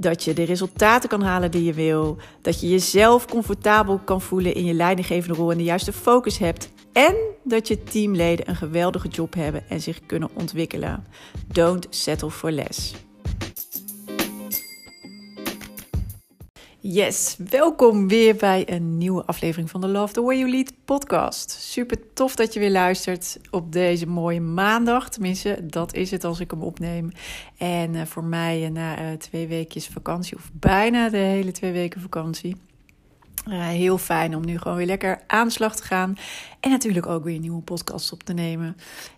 Dat je de resultaten kan halen die je wil. Dat je jezelf comfortabel kan voelen in je leidinggevende rol en de juiste focus hebt. En dat je teamleden een geweldige job hebben en zich kunnen ontwikkelen. Don't settle for less. Yes, welkom weer bij een nieuwe aflevering van de Love the Way You Lead podcast. Super tof dat je weer luistert op deze mooie maandag. Tenminste, dat is het als ik hem opneem. En uh, voor mij uh, na uh, twee weekjes vakantie, of bijna de hele twee weken vakantie. heel fijn om nu gewoon weer lekker aan de slag te gaan. En natuurlijk ook weer een nieuwe podcast op te nemen.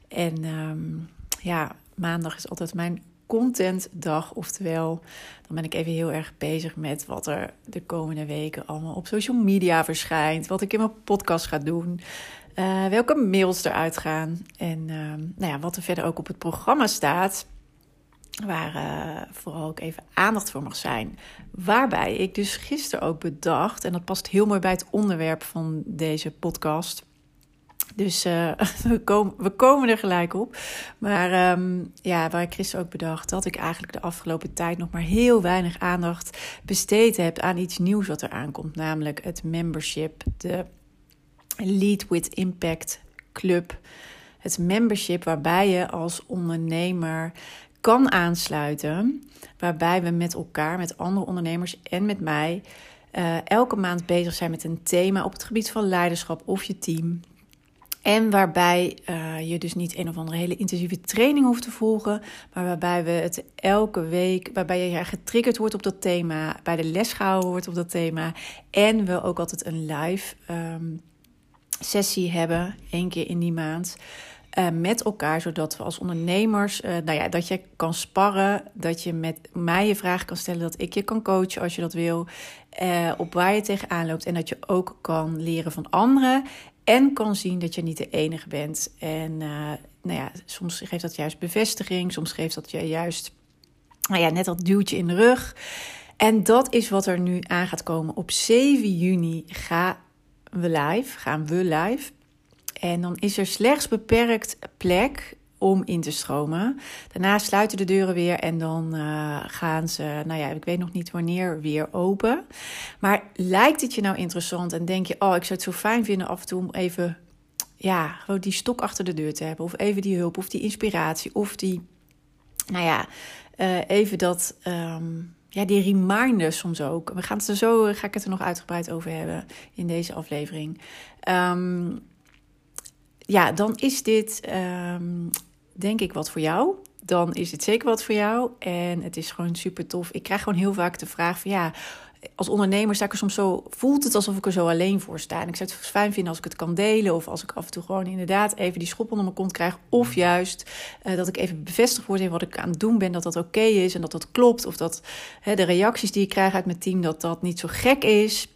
En um, ja, maandag is altijd mijn contentdag. Oftewel, dan ben ik even heel erg bezig met wat er de komende weken allemaal op social media verschijnt. Wat ik in mijn podcast ga doen. Uh, welke mails eruit gaan. En uh, nou ja, wat er verder ook op het programma staat. Waar uh, vooral ook even aandacht voor mag zijn. Waarbij ik dus gisteren ook bedacht, en dat past heel mooi bij het onderwerp van deze podcast dus uh, we, komen, er gelijk op. Maar um, ja, waar ik gisteren ook bedacht dat ik eigenlijk de afgelopen tijd nog maar heel weinig aandacht besteed heb aan iets nieuws wat er aankomt. Namelijk het membership, de Lead with Impact Club. Het membership waarbij je als ondernemer kan aansluiten. Waarbij we met elkaar, met andere ondernemers en met mij. Uh, elke maand bezig zijn met een thema op het gebied van leiderschap of je team. En waarbij uh, je dus niet een of andere hele intensieve training hoeft te volgen, maar waarbij we het elke week, waarbij je getriggerd wordt op dat thema, bij de les gehouden wordt op dat thema. En we ook altijd een live um, sessie hebben, één keer in die maand. Uh, met elkaar, zodat we als ondernemers, uh, nou ja, dat je kan sparren, dat je met mij je vragen kan stellen, dat ik je kan coachen als je dat wil, op waar je tegenaan loopt en dat je ook kan leren van anderen en kan zien dat je niet de enige bent. En uh, nou ja, soms geeft dat juist bevestiging, soms geeft dat je juist nou ja, net dat duwtje in de rug. En dat is wat er nu aan gaat komen. Op 7 juni gaan we live, gaan we live. En dan is er slechts beperkt plek om in te stromen. Daarna sluiten de deuren weer en dan uh, gaan ze, nou ja, ik weet nog niet wanneer, weer open. Maar lijkt het je nou interessant en denk je, oh, ik zou het zo fijn vinden af en toe om even, ja, gewoon die stok achter de deur te hebben. Of even die hulp, of die inspiratie, of die, nou ja, uh, even dat. Um, ja, die reminders soms ook. We gaan het er zo, ga ik het er nog uitgebreid over hebben in deze aflevering. Um, ja, dan is dit um, denk ik wat voor jou. Dan is het zeker wat voor jou. En het is gewoon super tof. Ik krijg gewoon heel vaak de vraag van ja, als ondernemer sta ik er soms zo, voelt het alsof ik er zo alleen voor sta. En ik zou het fijn vinden als ik het kan delen. Of als ik af en toe gewoon inderdaad even die schop onder mijn kont krijg. Of juist uh, dat ik even bevestigd word in wat ik aan het doen ben. Dat dat oké okay is en dat dat klopt. Of dat hè, de reacties die ik krijg uit mijn team, dat dat niet zo gek is.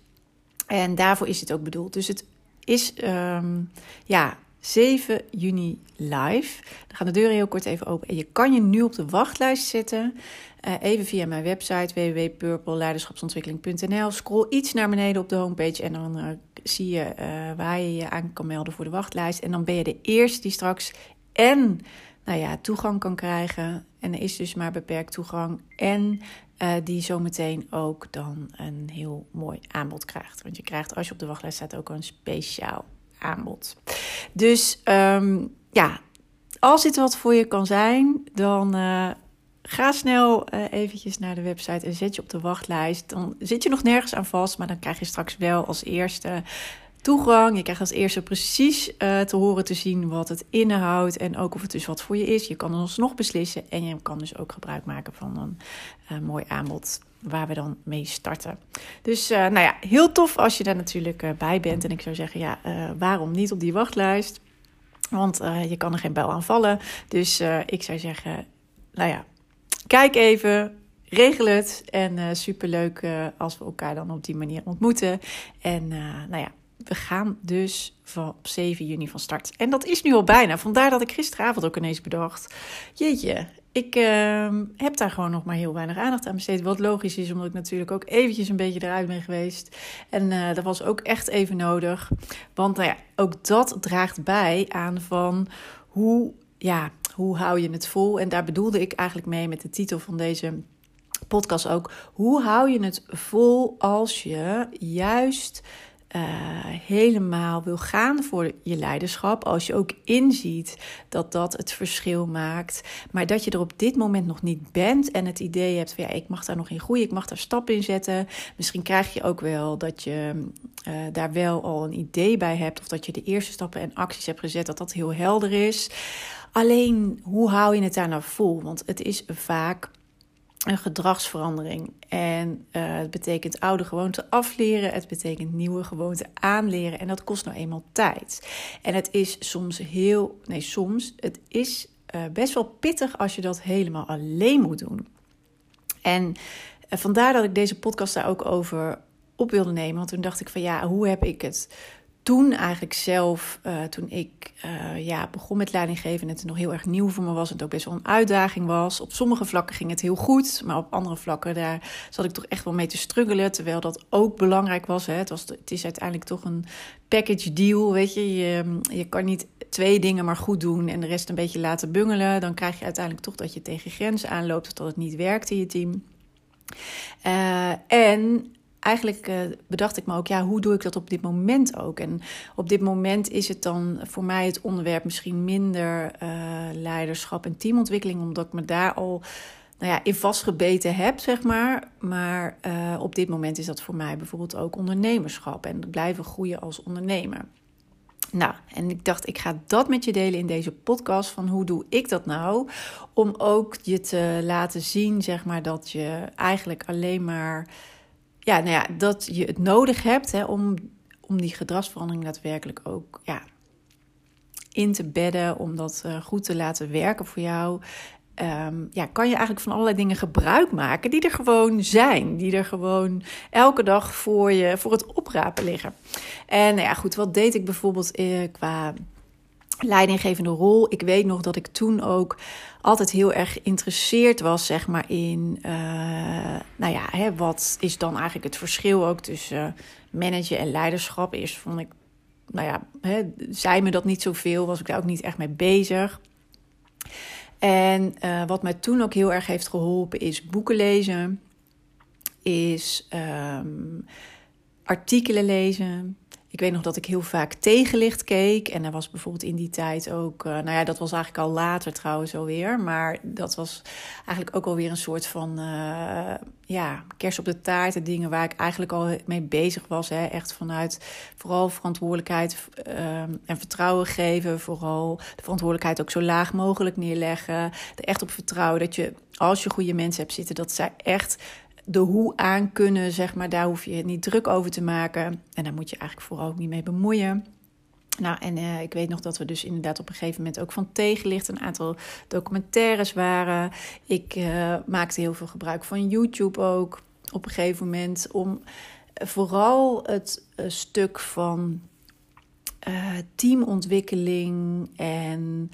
En daarvoor is het ook bedoeld. Dus het is, um, ja, 7 juni live. Dan gaan de deuren heel kort even open. En je kan je nu op de wachtlijst zetten. Uh, even via mijn website www.purpleleiderschapsontwikkeling.nl. Scroll iets naar beneden op de homepage en dan uh, zie je uh, waar je je aan kan melden voor de wachtlijst. En dan ben je de eerste die straks en nou ja, toegang kan krijgen. En er is dus maar beperkt toegang. En die zometeen ook dan een heel mooi aanbod krijgt. Want je krijgt als je op de wachtlijst staat ook een speciaal aanbod. Dus um, ja, als dit wat voor je kan zijn, dan uh, ga snel uh, eventjes naar de website en zet je op de wachtlijst. Dan zit je nog nergens aan vast, maar dan krijg je straks wel als eerste toegang. Je krijgt als eerste precies uh, te horen te zien wat het inhoudt en ook of het dus wat voor je is. Je kan ons nog beslissen en je kan dus ook gebruik maken van een uh, mooi aanbod waar we dan mee starten. Dus uh, nou ja, heel tof als je daar natuurlijk bij bent. En ik zou zeggen, ja, waarom niet op die wachtlijst? Want je kan er geen bel aan vallen. Dus ik zou zeggen, nou ja, kijk even regel het. En uh, superleuk als we elkaar dan op die manier ontmoeten. En nou ja, we gaan dus van op 7 juni van start. En dat is nu al bijna. Vandaar dat ik gisteravond ook ineens bedacht. Jeetje, ik uh, heb daar gewoon nog maar heel weinig aandacht aan besteed. Wat logisch is, omdat ik natuurlijk ook eventjes een beetje eruit ben geweest. En uh, dat was ook echt even nodig. Want nou ja, ook dat draagt bij aan van hoe, ja, hoe hou je het vol? En daar bedoelde ik eigenlijk mee met de titel van deze podcast ook. Hoe hou je het vol als je juist uh, helemaal wil gaan voor je leiderschap, als je ook inziet dat dat het verschil maakt, maar dat je er op dit moment nog niet bent en het idee hebt van ja, ik mag daar nog in groeien, ik mag daar stappen in zetten. Misschien krijg je ook wel dat je uh, daar wel al een idee bij hebt of dat je de eerste stappen en acties hebt gezet, dat dat heel helder is. Alleen, hoe hou je het daar nou vol? Want het is vaak een gedragsverandering. En uh, het betekent oude gewoonten afleren. Het betekent nieuwe gewoonten aanleren. En dat kost nou eenmaal tijd. En het is soms heel. Nee, soms. Het is uh, best wel pittig als je dat helemaal alleen moet doen. En uh, vandaar dat ik deze podcast daar ook over op wilde nemen. Want toen dacht ik van ja, hoe heb ik het toen eigenlijk zelf, uh, toen ik uh, ja, begon met leidinggeven en het nog heel erg nieuw voor me was het ook best wel een uitdaging was. Op sommige vlakken ging het heel goed, maar op andere vlakken daar zat ik toch echt wel mee te struggelen. Terwijl dat ook belangrijk was. Hè. Het, was het is uiteindelijk toch een package deal, weet je. je. Je kan niet twee dingen maar goed doen en de rest een beetje laten bungelen. Dan krijg je uiteindelijk toch dat je tegen grenzen aanloopt of dat het niet werkt in je team. Uh, en eigenlijk uh, bedacht ik me ook, ja, hoe doe ik dat op dit moment ook? En op dit moment is het dan voor mij het onderwerp misschien minder uh, leiderschap en teamontwikkeling, omdat ik me daar al nou ja, in vastgebeten heb, zeg maar. Maar uh, op dit moment is dat voor mij bijvoorbeeld ook ondernemerschap en blijven groeien als ondernemer. Nou, en ik dacht, ik ga dat met je delen in deze podcast. Van hoe doe ik dat nou? Om ook je te laten zien, zeg maar, dat je eigenlijk alleen maar ja, nou ja, dat je het nodig hebt hè, om, om die gedragsverandering daadwerkelijk ook ja, in te bedden, om dat uh, goed te laten werken voor jou. Um, ja, kan je eigenlijk van allerlei dingen gebruik maken die er gewoon zijn. Die er gewoon elke dag voor je, voor het oprapen liggen. En nou ja, goed, wat deed ik bijvoorbeeld eh, qua leidinggevende rol. Ik weet nog dat ik toen ook altijd heel erg geïnteresseerd was, zeg maar, in, uh, nou ja, hè, wat is dan eigenlijk het verschil ook tussen uh, managen en leiderschap? Eerst vond ik, nou ja, hè, zei me dat niet zoveel, was ik daar ook niet echt mee bezig. En uh, wat mij toen ook heel erg heeft geholpen is boeken lezen, is um, artikelen lezen, ik weet nog dat ik heel vaak tegenlicht keek. En er was bijvoorbeeld in die tijd ook, uh, nou ja, dat was eigenlijk al later trouwens alweer. Maar dat was eigenlijk ook alweer een soort van, uh, ja, kers op de taart. De dingen waar ik eigenlijk al mee bezig was. Hè. Echt vanuit vooral verantwoordelijkheid uh, en vertrouwen geven. Vooral de verantwoordelijkheid ook zo laag mogelijk neerleggen. Er echt op vertrouwen dat je, als je goede mensen hebt zitten, dat zij echt de hoe aan kunnen, zeg maar, daar hoef je niet druk over te maken. En daar moet je eigenlijk vooral ook niet mee bemoeien. Nou, en uh, ik weet nog dat we dus inderdaad op een gegeven moment ook van tegenlicht een aantal documentaires waren. Ik uh, maakte heel veel gebruik van YouTube ook op een gegeven moment om vooral het stuk van teamontwikkeling en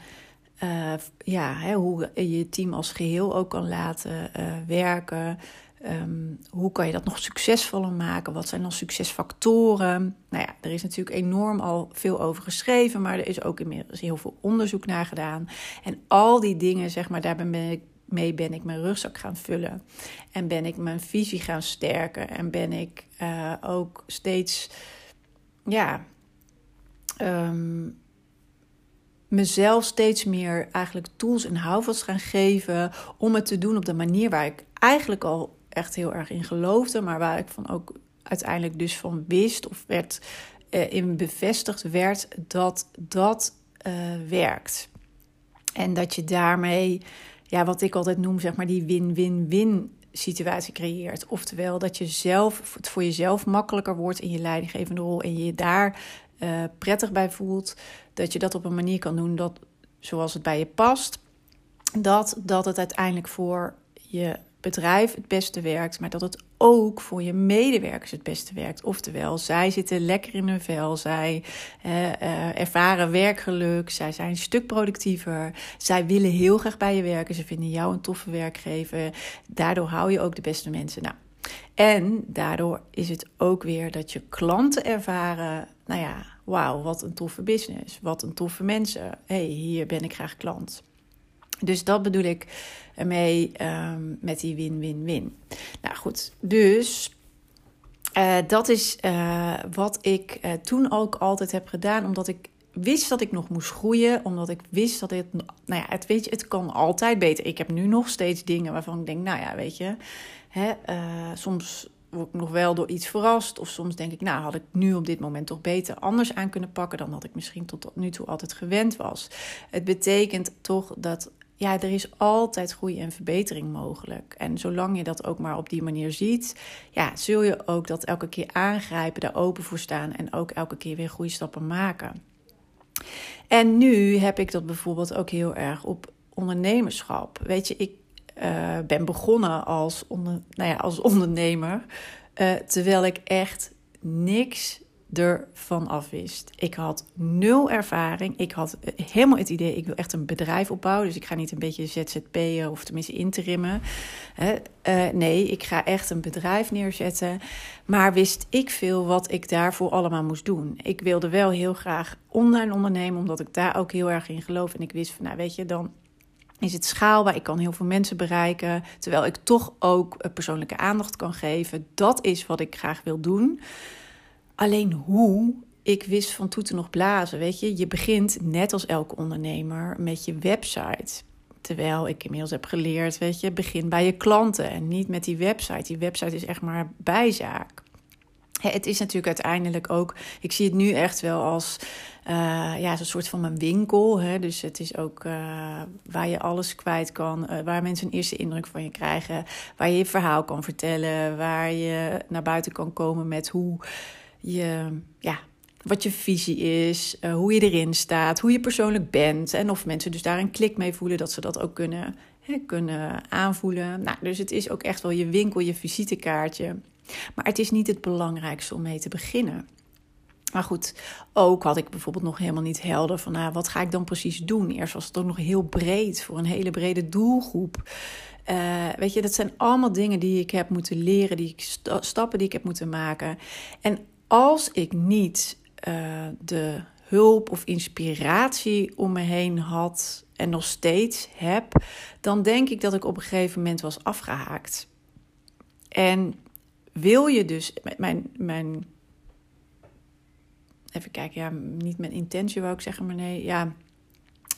ja, hè, hoe je je team als geheel ook kan laten werken. Um, hoe kan je dat nog succesvoller maken? Wat zijn dan succesfactoren? Nou ja, er is natuurlijk enorm al veel over geschreven, maar er is ook inmiddels heel veel onderzoek naar gedaan. En al die dingen, zeg maar, daar ben ik mee ben ik mijn rugzak gaan vullen. En ben ik mijn visie gaan sterken. En ben ik uh, ook steeds, ja, um, mezelf steeds meer eigenlijk tools en houvast gaan geven om het te doen op de manier waar ik eigenlijk al echt heel erg in geloofde, maar waar ik van ook uiteindelijk dus van wist of werd uh, in bevestigd werd dat dat uh, werkt. En dat je daarmee, ja, wat ik altijd noem, zeg maar, die win-win-win situatie creëert. Oftewel dat je zelf, het voor jezelf makkelijker wordt in je leidinggevende rol en je je daar uh, prettig bij voelt. Dat je dat op een manier kan doen dat, zoals het bij je past, dat, dat het uiteindelijk voor je bedrijf het beste werkt, maar dat het ook voor je medewerkers het beste werkt. Oftewel, zij zitten lekker in hun vel, zij uh, ervaren werkgeluk, zij zijn een stuk productiever, zij willen heel graag bij je werken, ze vinden jou een toffe werkgever. Daardoor hou je ook de beste mensen. Nou, en daardoor is het ook weer dat je klanten ervaren, nou ja, wauw, wat een toffe business, wat een toffe mensen. hey, hier ben ik graag klant. Dus dat bedoel ik ermee um, met die win-win-win. Nou goed, dus uh, dat is uh, wat ik uh, toen ook altijd heb gedaan, omdat ik wist dat ik nog moest groeien, omdat ik wist dat het, nou ja, het weet je, het kan altijd beter. Ik heb nu nog steeds dingen waarvan ik denk, nou ja, weet je, hè, soms word ik nog wel door iets verrast. Of soms denk ik, nou had ik nu op dit moment toch beter anders aan kunnen pakken dan dat ik misschien tot nu toe altijd gewend was. Het betekent toch dat ja, er is altijd groei en verbetering mogelijk. En zolang je dat ook maar op die manier ziet, ja, zul je ook dat elke keer aangrijpen, daar open voor staan en ook elke keer weer groeistappen maken. En nu heb ik dat bijvoorbeeld ook heel erg op ondernemerschap. Weet je, ik uh, ben begonnen als, nou ja, als ondernemer, uh, terwijl ik echt niks ervan afwist. Ik had nul ervaring. Ik had helemaal het idee, ik wil echt een bedrijf opbouwen. Dus ik ga niet een beetje ZZP'en of tenminste interimmen. Uh, nee, ik ga echt een bedrijf neerzetten. Maar wist ik veel wat ik daarvoor allemaal moest doen. Ik wilde wel heel graag online ondernemen, omdat ik daar ook heel erg in geloof. En ik wist van, nou weet je, dan is het schaalbaar. Ik kan heel veel mensen bereiken. Terwijl ik toch ook persoonlijke aandacht kan geven. Dat is wat ik graag wil doen. Alleen hoe, ik wist van toeten nog blazen. Weet je, je begint net als elke ondernemer met je website. Terwijl ik inmiddels heb geleerd, weet je, begin bij je klanten en niet met die website. Die website is echt maar bijzaak. Het is natuurlijk uiteindelijk ook, ik zie het nu echt wel als uh, ja, een soort van mijn winkel. Hè? Dus het is ook uh, waar je alles kwijt kan, uh, waar mensen een eerste indruk van je krijgen, waar je je verhaal kan vertellen, waar je naar buiten kan komen met hoe je, ja, wat je visie is, uh, hoe je erin staat, hoe je persoonlijk bent. En of mensen dus daar een klik mee voelen, dat ze dat ook kunnen, hè, kunnen aanvoelen. Nou, dus het is ook echt wel je winkel, je visitekaartje. Maar het is niet het belangrijkste om mee te beginnen. Maar goed, ook had ik bijvoorbeeld nog helemaal niet helder van nou, wat ga ik dan precies doen. Eerst was het ook nog heel breed voor een hele brede doelgroep. Uh, weet je, dat zijn allemaal dingen die ik heb moeten leren, die ik, stappen die ik heb moeten maken. En als ik niet uh, de hulp of inspiratie om me heen had en nog steeds heb, dan denk ik dat ik op een gegeven moment was afgehaakt. En wil je dus, mijn, mijn even kijken, ja, niet mijn intentie wou ik zeggen, maar nee, ja.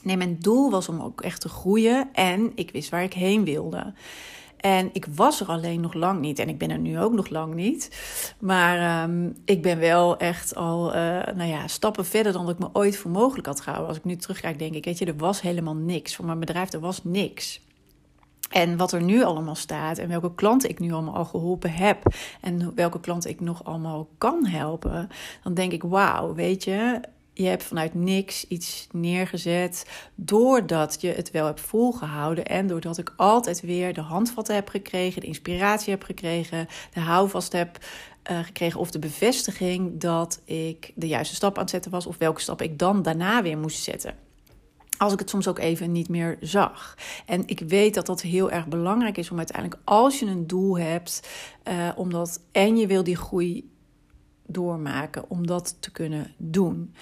Nee, mijn doel was om ook echt te groeien en ik wist waar ik heen wilde. En ik was er alleen nog lang niet. En ik ben er nu ook nog lang niet. Maar um, ik ben wel echt al uh, nou ja, stappen verder dan ik me ooit voor mogelijk had gehouden. Als ik nu terugkijk, denk ik, weet je, er was helemaal niks. Voor mijn bedrijf, er was niks. En wat er nu allemaal staat en welke klanten ik nu allemaal al geholpen heb en welke klanten ik nog allemaal kan helpen, dan denk ik: wauw, weet je, je hebt vanuit niks iets neergezet doordat je het wel hebt volgehouden en doordat ik altijd weer de handvatten heb gekregen, de inspiratie heb gekregen, de houvast heb uh, gekregen of de bevestiging dat ik de juiste stap aan het zetten was of welke stap ik dan daarna weer moest zetten als ik het soms ook even niet meer zag. En ik weet dat dat heel erg belangrijk is om uiteindelijk, als je een doel hebt, uh, omdat en je wil die groei doormaken, om dat te kunnen doen.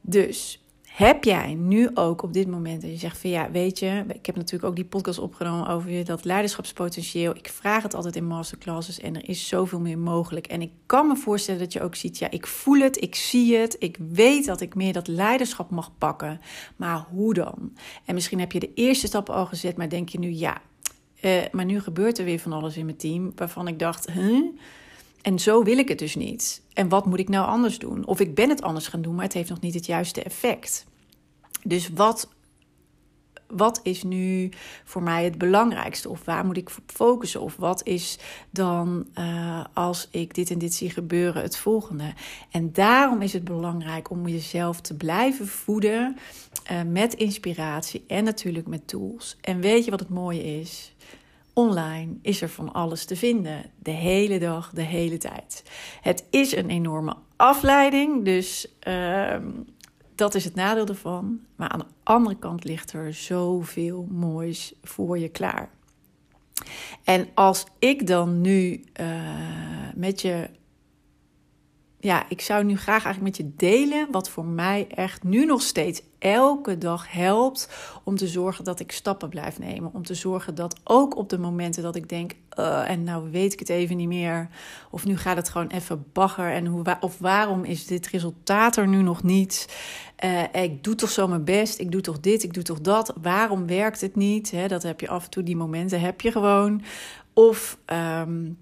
Dus heb jij nu ook op dit moment dat je zegt van ja, weet je, ik heb natuurlijk ook die podcast opgenomen over dat leiderschapspotentieel. Ik vraag het altijd in masterclasses en er is zoveel meer mogelijk. En ik kan me voorstellen dat je ook ziet, ja, ik voel het, ik zie het, ik weet dat ik meer dat leiderschap mag pakken. Maar hoe dan? En misschien heb je de eerste stappen al gezet, maar denk je nu ja, uh, maar nu gebeurt er weer van alles in mijn team waarvan ik dacht, huh? En zo wil ik het dus niet. En wat moet ik nou anders doen? Of ik ben het anders gaan doen, maar het heeft nog niet het juiste effect. Dus wat, wat is nu voor mij het belangrijkste? Of waar moet ik focussen? Of wat is dan uh, als ik dit en dit zie gebeuren het volgende? En daarom is het belangrijk om jezelf te blijven voeden uh, met inspiratie en natuurlijk met tools. En weet je wat het mooie is? Online is er van alles te vinden, de hele dag, de hele tijd. Het is een enorme afleiding, dus ehm, dat is het nadeel ervan. Maar aan de andere kant ligt er zoveel moois voor je klaar. En als ik dan nu uh, met je ja, ik zou nu graag eigenlijk met je delen wat voor mij echt nu nog steeds elke dag helpt om te zorgen dat ik stappen blijf nemen. Om te zorgen dat ook op de momenten dat ik denk, uh, en nou weet ik het even niet meer, of nu gaat het gewoon even bagger, en hoe, of waarom is dit resultaat er nu nog niet? Uh, ik doe toch zo mijn best, ik doe toch dit, ik doe toch dat. Waarom werkt het niet? Dat heb je af en toe, die momenten heb je gewoon. Of um,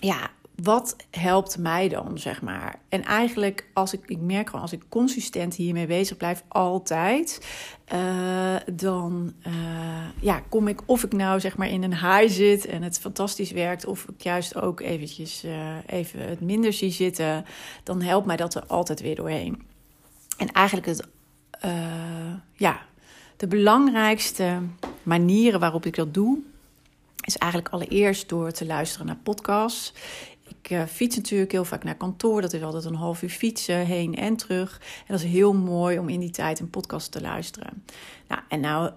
ja, wat helpt mij dan, zeg maar? En eigenlijk, als ik, ik merk gewoon, als ik consistent hiermee bezig blijf, altijd, uh, dan uh, ja, kom ik, of ik nou zeg maar in een high zit en het fantastisch werkt, of ik juist ook eventjes uh, even het minder zie zitten, dan helpt mij dat er altijd weer doorheen. En eigenlijk het, ja, de belangrijkste manieren waarop ik dat doe, is eigenlijk allereerst door te luisteren naar podcasts. Uh, fiets natuurlijk heel vaak naar kantoor. Dat is altijd een half uur fietsen heen en terug. En dat is heel mooi om in die tijd een podcast te luisteren. Nou, en nou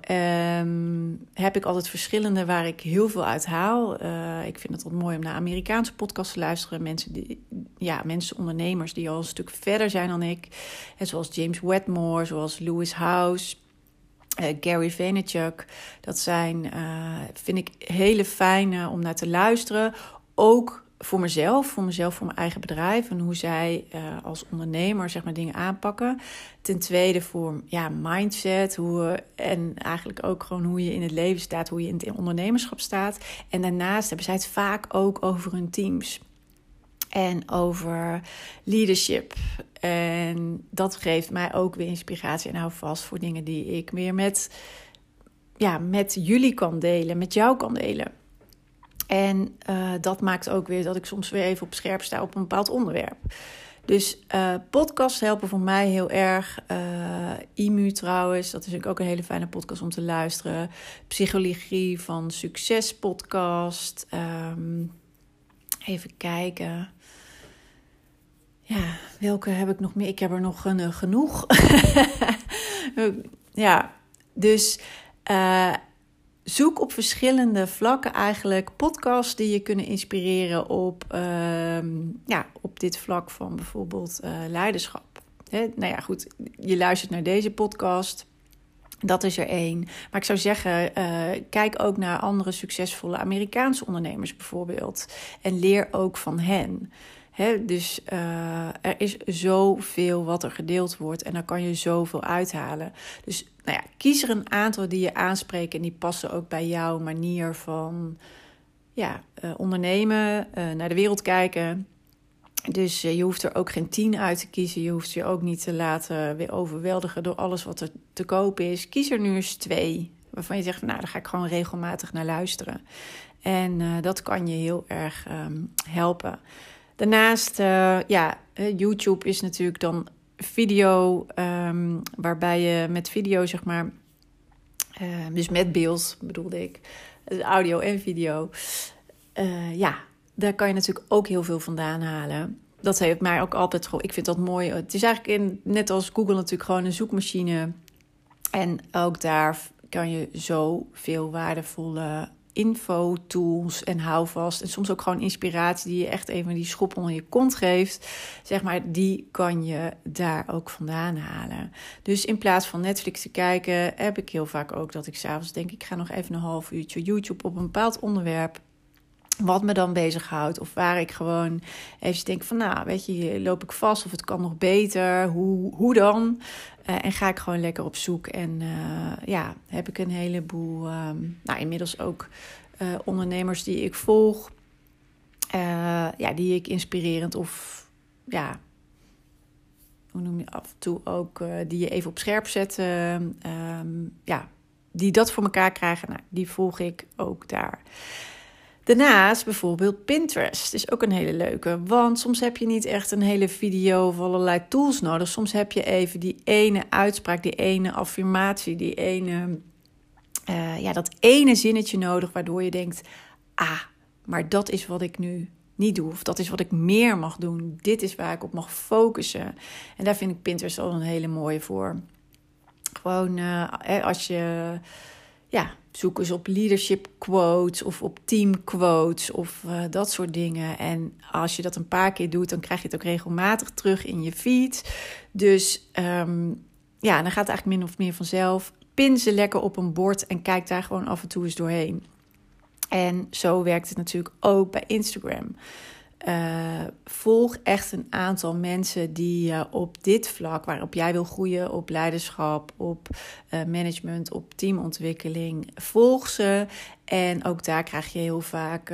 um, heb ik altijd verschillende waar ik heel veel uit haal. Uh, ik vind het altijd mooi om naar Amerikaanse podcasts te luisteren. Mensen, die, ja, mensen, ondernemers die al een stuk verder zijn dan ik. En zoals James Wedmore, zoals Lewis House. Gary Vaynerchuk, dat zijn, vind ik, hele fijne om naar te luisteren. Ook voor mezelf, voor mezelf, voor mijn eigen bedrijf en hoe zij uh, als ondernemer zeg maar dingen aanpakken. Ten tweede voor ja, mindset hoe, en eigenlijk ook gewoon hoe je in het leven staat, hoe je in het ondernemerschap staat. En daarnaast hebben zij het vaak ook over hun teams en over leadership. En dat geeft mij ook weer inspiratie en hou vast voor dingen die ik weer met, ja, met jullie kan delen, met jou kan delen. En uh, dat maakt ook weer dat ik soms weer even op scherp sta op een bepaald onderwerp. Dus uh, podcasts helpen voor mij heel erg. Uh, IMU trouwens, dat is ook een hele fijne podcast om te luisteren. Psychologie van Succes podcast. Um, even kijken. Ja, welke heb ik nog meer? Ik heb er nog genoeg. ja, dus zoek op verschillende vlakken eigenlijk podcasts die je kunnen inspireren op, uh, ja, op dit vlak van bijvoorbeeld uh, leiderschap. Nou ja, goed, je luistert naar deze podcast. Dat is er één. Maar ik zou zeggen, uh, kijk ook naar andere succesvolle Amerikaanse ondernemers bijvoorbeeld. En leer ook van hen. Dus uh, er is zoveel wat er gedeeld wordt en daar kan je zoveel uithalen. Dus nou ja, kies er een aantal die je aanspreken en die passen ook bij jouw manier van ja, uh, ondernemen, uh, naar de wereld kijken. Dus je hoeft er ook geen tien uit te kiezen. Je hoeft je ook niet te laten weer overweldigen door alles wat er te koop is. Kies er nu eens twee waarvan je zegt, nou, daar ga ik gewoon regelmatig naar luisteren. En dat kan je heel erg um, helpen. Daarnaast, uh, ja, YouTube is natuurlijk dan video, um, waarbij je met video, zeg maar, uh, dus met beeld bedoelde ik, dus audio en video, ja, daar kan je natuurlijk ook heel veel vandaan halen. Dat heeft mij ook altijd gewoon, ik vind dat mooi. Het is eigenlijk in, net als Google natuurlijk gewoon een zoekmachine. En ook daar kan je zoveel waardevolle info, tools en houvast. En soms ook gewoon inspiratie die je echt even die schop onder je kont geeft. Zeg maar, die kan je daar ook vandaan halen. Dus in plaats van Netflix te kijken, heb ik heel vaak ook dat ik s'avonds denk: ik ga nog even een half uurtje YouTube op een bepaald onderwerp wat me dan bezighoudt. Of waar ik gewoon even denk van, nou, weet je, loop ik vast of het kan nog beter. Hoe, hoe dan? Uh, en ga ik gewoon lekker op zoek. En uh, ja, heb ik een heleboel, um, nou, inmiddels ook uh, ondernemers die ik volg. ja, die ik inspirerend of, ja, hoe noem je af en toe ook, die je even op scherp zetten. Um, ja, die dat voor elkaar krijgen. Nou, die volg ik ook daar. Daarnaast bijvoorbeeld Pinterest is ook een hele leuke. Want soms heb je niet echt een hele video of allerlei tools nodig. Soms heb je even die ene uitspraak, die ene affirmatie, die ene ja, dat ene zinnetje nodig waardoor je denkt: ah, maar dat is wat ik nu niet doe. Of dat is wat ik meer mag doen. Dit is waar ik op mag focussen. En daar vind ik Pinterest al een hele mooie voor. Gewoon uh, als je ja, zoek eens op leadership quotes of op team quotes of uh, dat soort dingen. En als je dat een paar keer doet, dan krijg je het ook regelmatig terug in je feed. Dus um, ja, dan gaat het eigenlijk min of meer vanzelf. Pin ze lekker op een bord en kijk daar gewoon af en toe eens doorheen. En zo werkt het natuurlijk ook bij Instagram. Uh, volg echt een aantal mensen die uh, op dit vlak, waarop jij wil groeien, op leiderschap, op uh, management, op teamontwikkeling, volg ze. En ook daar krijg je heel vaak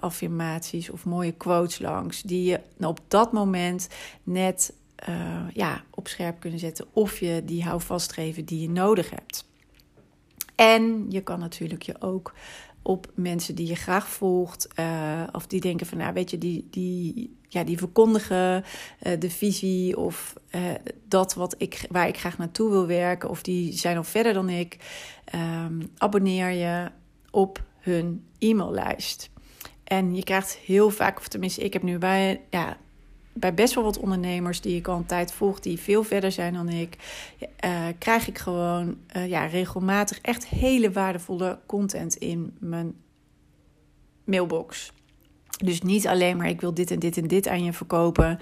affirmaties of mooie quotes langs, die je op dat moment net ja, op scherp kunnen zetten. Of je die houvast geven die je nodig hebt. En je kan natuurlijk je ook op mensen die je graag volgt. Uh, of die denken van, nou weet je, die, die, ja, die verkondigen uh, de visie of uh, dat wat ik, waar ik graag naartoe wil werken. Of die zijn al verder dan ik. Um, abonneer je op hun e-maillijst. En je krijgt heel vaak, of tenminste, ik heb nu bij ja, bij best wel wat ondernemers die ik al een tijd volg, die veel verder zijn dan ik, uh, krijg ik gewoon uh, ja, regelmatig echt hele waardevolle content in mijn mailbox. Dus niet alleen maar ik wil dit en dit en dit aan je verkopen.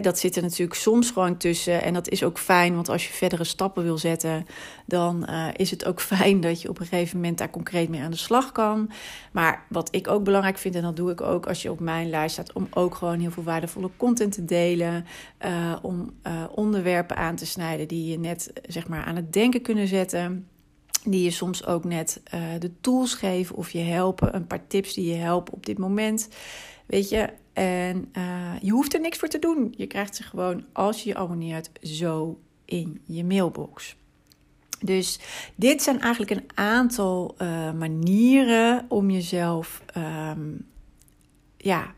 dat zit er natuurlijk soms gewoon tussen. En dat is ook fijn, want als je verdere stappen wil zetten, dan uh, is het ook fijn dat je op een gegeven moment daar concreet mee aan de slag kan. Maar wat ik ook belangrijk vind, en dat doe ik ook als je op mijn lijst staat, om ook gewoon heel veel waardevolle content te delen. Uh, om uh, onderwerpen aan te snijden die je net zeg maar aan het denken kunnen zetten die je soms ook net uh, de tools geven of je helpen, een paar tips die je helpen op dit moment. Weet je, en uh, je hoeft er niks voor te doen. Je krijgt ze gewoon als je je abonneert zo in je mailbox. Dus dit zijn eigenlijk een aantal uh, manieren om jezelf um, ja,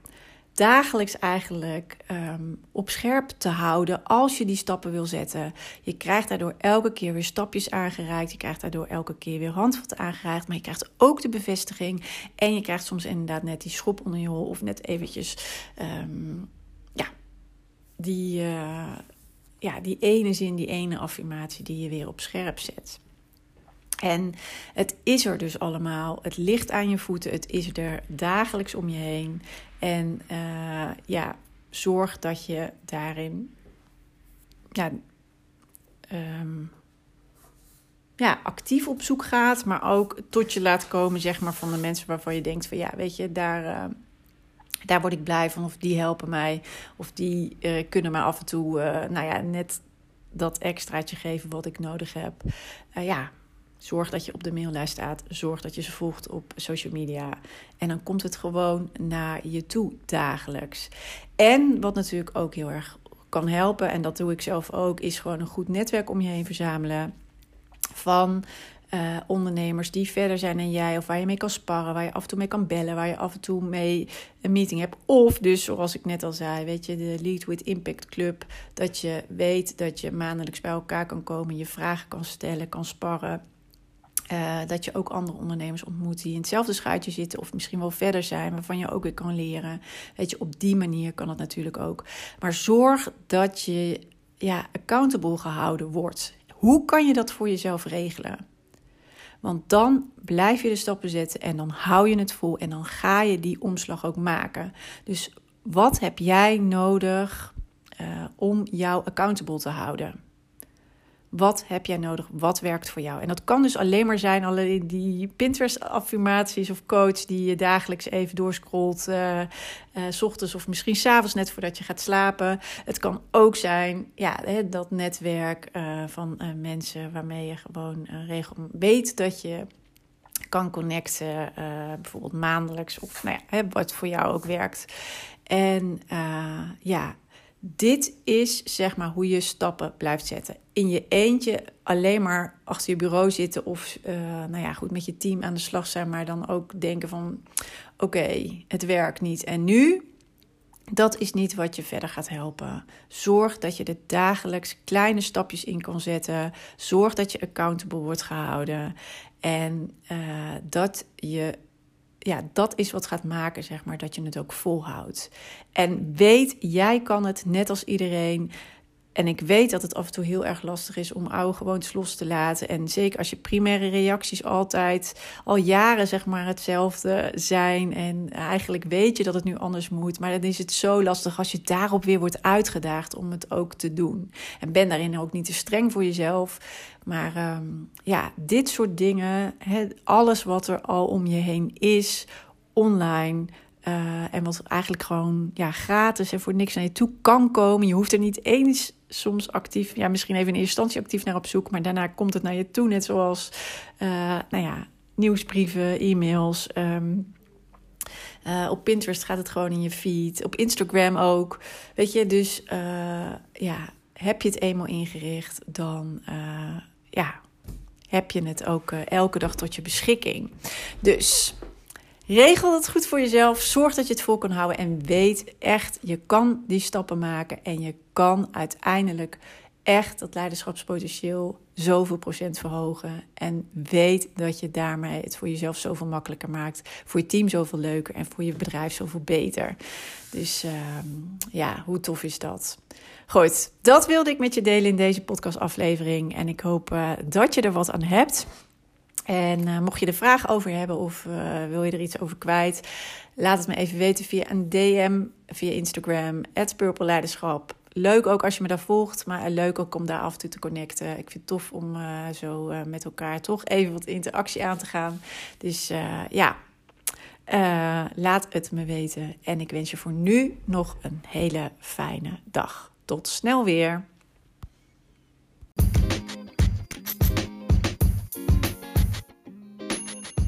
dagelijks eigenlijk um, op scherp te houden als je die stappen wil zetten. Je krijgt daardoor elke keer weer stapjes aangereikt. Je krijgt daardoor elke keer weer handvatten aangereikt. Maar je krijgt ook de bevestiging. En je krijgt soms inderdaad net die schop onder je hol. Of net eventjes, um, ja, die, uh, ja, die ene zin, die ene affirmatie die je weer op scherp zet. En het is er dus allemaal. Het ligt aan je voeten. Het is er dagelijks om je heen. En uh, ja, zorg dat je daarin ja, um, ja, actief op zoek gaat. Maar ook tot je laat komen zeg maar, van de mensen waarvan je denkt van ja, weet je, daar... Uh, daar word ik blij van, of die helpen mij, of die uh, kunnen me af en toe, nou ja, net dat extraatje geven wat ik nodig heb. Ja, Zorg dat je op de maillijst staat. Zorg dat je ze volgt op social media. En dan komt het gewoon naar je toe dagelijks. En wat natuurlijk ook heel erg kan helpen, en dat doe ik zelf ook, is gewoon een goed netwerk om je heen verzamelen. Van uh, ondernemers die verder zijn dan jij, of waar je mee kan sparren, waar je af en toe mee kan bellen, waar je af en toe mee een meeting hebt. Of dus, zoals ik net al zei, weet je, de Lead with Impact Club, dat je weet dat je maandelijks bij elkaar kan komen, je vragen kan stellen, kan sparren. Uh, dat je ook andere ondernemers ontmoet die in hetzelfde schuitje zitten of misschien wel verder zijn, waarvan je ook weer kan leren. Weet je, op die manier kan het natuurlijk ook. Maar zorg dat je ja, accountable gehouden wordt. Hoe kan je dat voor jezelf regelen? Want dan blijf je de stappen zetten en dan hou je het vol en dan ga je die omslag ook maken. Dus wat heb jij nodig uh, om jou accountable te houden? Wat heb jij nodig? Wat werkt voor jou? En dat kan dus alleen maar zijn alleen die Pinterest-affirmaties of coach die je dagelijks even doorscrollt, uh, s ochtends of misschien s'avonds net voordat je gaat slapen. Het kan ook zijn ja, dat netwerk uh, van mensen waarmee je gewoon regel weet dat je kan connecten, bijvoorbeeld maandelijks of nou ja, wat voor jou ook werkt. En ja, dit is zeg maar hoe je stappen blijft zetten. In je eentje alleen maar achter je bureau zitten of uh, nou ja, goed met je team aan de slag zijn, maar dan ook denken van oké, het werkt niet. En nu? Dat is niet wat je verder gaat helpen. Zorg dat je er dagelijks kleine stapjes in kan zetten. Zorg dat je accountable wordt gehouden. En uh, dat je ja, dat is wat gaat maken, zeg maar, dat je het ook volhoudt. En weet, jij kan het net als iedereen. En ik weet dat het af en toe heel erg lastig is om oude gewoontes los te laten. En zeker als je primaire reacties altijd al jaren zeg maar hetzelfde zijn. En eigenlijk weet je dat het nu anders moet. Maar dan is het zo lastig als je daarop weer wordt uitgedaagd om het ook te doen. En ben daarin ook niet te streng voor jezelf. Maar ehm, ja, dit soort dingen, alles wat er al om je heen is, online uh, en wat eigenlijk gewoon ja, gratis en voor niks naar je toe kan komen. Je hoeft er niet eens soms actief, ja, misschien even in eerste instantie actief naar op zoek, maar daarna komt het naar je toe. Net zoals, uh, nou ja, nieuwsbrieven, e-mails. Um, uh, op Pinterest gaat het gewoon in je feed. Op Instagram ook. Weet je, dus uh, ja, heb je het eenmaal ingericht, dan ja, heb je het ook elke dag tot je beschikking. Dus Regel het goed voor jezelf. Zorg dat je het vol kan houden. En weet echt, je kan die stappen maken. En je kan uiteindelijk echt dat leiderschapspotentieel zoveel procent verhogen. En weet dat je daarmee het voor jezelf zoveel makkelijker maakt. Voor je team zoveel leuker. En voor je bedrijf zoveel beter. Dus uh, ja, hoe tof is dat? Goed, dat wilde ik met je delen in deze podcastaflevering. En ik hoop uh, dat je er wat aan hebt. En uh, mocht je er vragen over hebben of uh, wil je er iets over kwijt, laat het me even weten via een DM, via Instagram, Purple Leiderschap. Leuk ook als je me daar volgt, maar leuk ook om daar af en toe te connecten. Ik vind het tof om uh, zo met elkaar toch even wat interactie aan te gaan. Dus ja, laat het me weten. En ik wens je voor nu nog een hele fijne dag. Tot snel weer.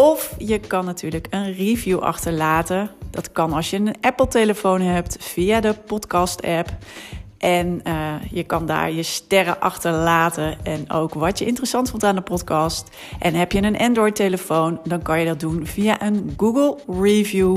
Of je kan natuurlijk een review achterlaten. Dat kan als je een Apple-telefoon hebt via de podcast-app. En uh, je kan daar je sterren achterlaten en ook wat je interessant vond aan de podcast. En heb je een Android-telefoon, dan kan je dat doen via een Google Review.